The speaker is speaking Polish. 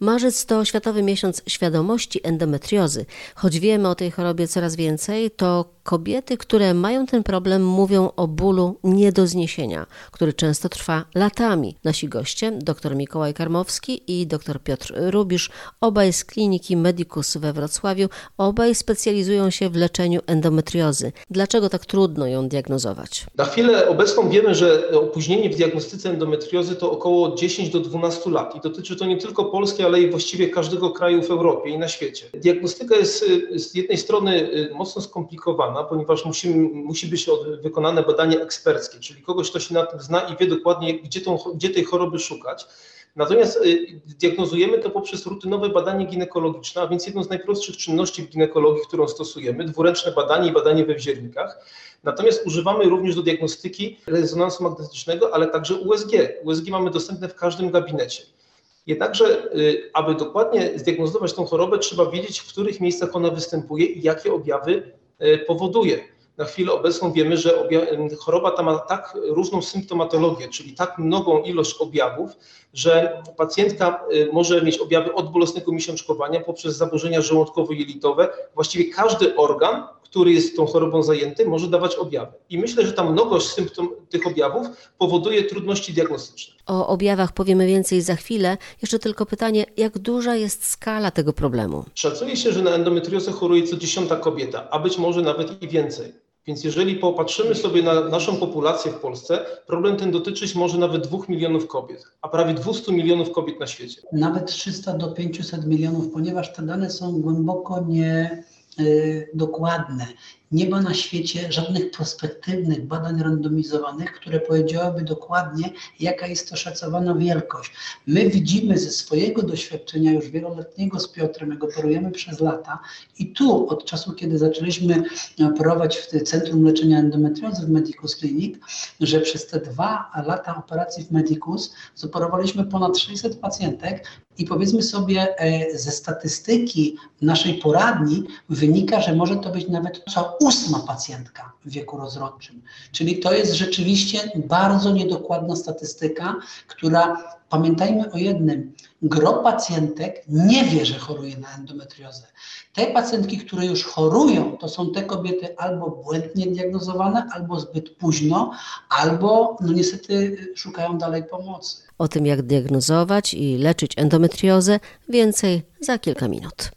Marzec to Światowy Miesiąc Świadomości Endometriozy. Choć wiemy o tej chorobie coraz więcej, to kobiety, które mają ten problem, mówią o bólu nie do zniesienia, który często trwa latami. Nasi goście, dr Mikołaj Karmowski i dr Piotr Rubisz, obaj z kliniki Medicus we Wrocławiu, obaj specjalizują się w leczeniu endometriozy. Dlaczego tak trudno ją diagnozować? Na chwilę obecną wiemy, że opóźnienie w diagnostyce endometriozy to około 10 do 12 lat i dotyczy to nie tylko Polski, ale i właściwie każdego kraju w Europie i na świecie. Diagnostyka jest z jednej strony mocno skomplikowana, ponieważ musi, musi być wykonane badanie eksperckie, czyli kogoś, kto się na tym zna i wie dokładnie, gdzie, tą, gdzie tej choroby szukać. Natomiast diagnozujemy to poprzez rutynowe badanie ginekologiczne, a więc jedną z najprostszych czynności w ginekologii, którą stosujemy, dwuręczne badanie i badanie we wziernikach. Natomiast używamy również do diagnostyki rezonansu magnetycznego, ale także USG. USG mamy dostępne w każdym gabinecie. Jednakże, aby dokładnie zdiagnozować tą chorobę, trzeba wiedzieć, w których miejscach ona występuje i jakie objawy powoduje. Na chwilę obecną wiemy, że choroba ta ma tak różną symptomatologię, czyli tak mnogą ilość objawów, że pacjentka może mieć objawy od bolesnego miesiączkowania poprzez zaburzenia żołądkowo-jelitowe. Właściwie każdy organ, który jest tą chorobą zajęty, może dawać objawy. I myślę, że ta mnogość symptom tych objawów powoduje trudności diagnostyczne. O objawach powiemy więcej za chwilę. Jeszcze tylko pytanie, jak duża jest skala tego problemu? Szacuje się, że na endometriozę choruje co dziesiąta kobieta, a być może nawet i więcej. Więc jeżeli popatrzymy sobie na naszą populację w Polsce, problem ten dotyczyć może nawet 2 milionów kobiet, a prawie 200 milionów kobiet na świecie. Nawet 300 do 500 milionów, ponieważ te dane są głęboko nie dokładne. Nie ma na świecie żadnych prospektywnych badań randomizowanych, które powiedziałyby dokładnie, jaka jest to szacowana wielkość. My widzimy ze swojego doświadczenia już wieloletniego z Piotrem, jak operujemy przez lata i tu od czasu, kiedy zaczęliśmy operować w Centrum Leczenia Endometriozy w Medicus Clinic, że przez te dwa lata operacji w Medicus zoperowaliśmy ponad 600 pacjentek i powiedzmy sobie ze statystyki naszej poradni wynika, że może to być nawet co ósma pacjentka w wieku rozrodczym. Czyli to jest rzeczywiście bardzo niedokładna statystyka, która, pamiętajmy o jednym, gro pacjentek nie wie, że choruje na endometriozę. Te pacjentki, które już chorują, to są te kobiety albo błędnie diagnozowane, albo zbyt późno, albo no niestety szukają dalej pomocy. O tym, jak diagnozować i leczyć endometriozę, więcej za kilka minut.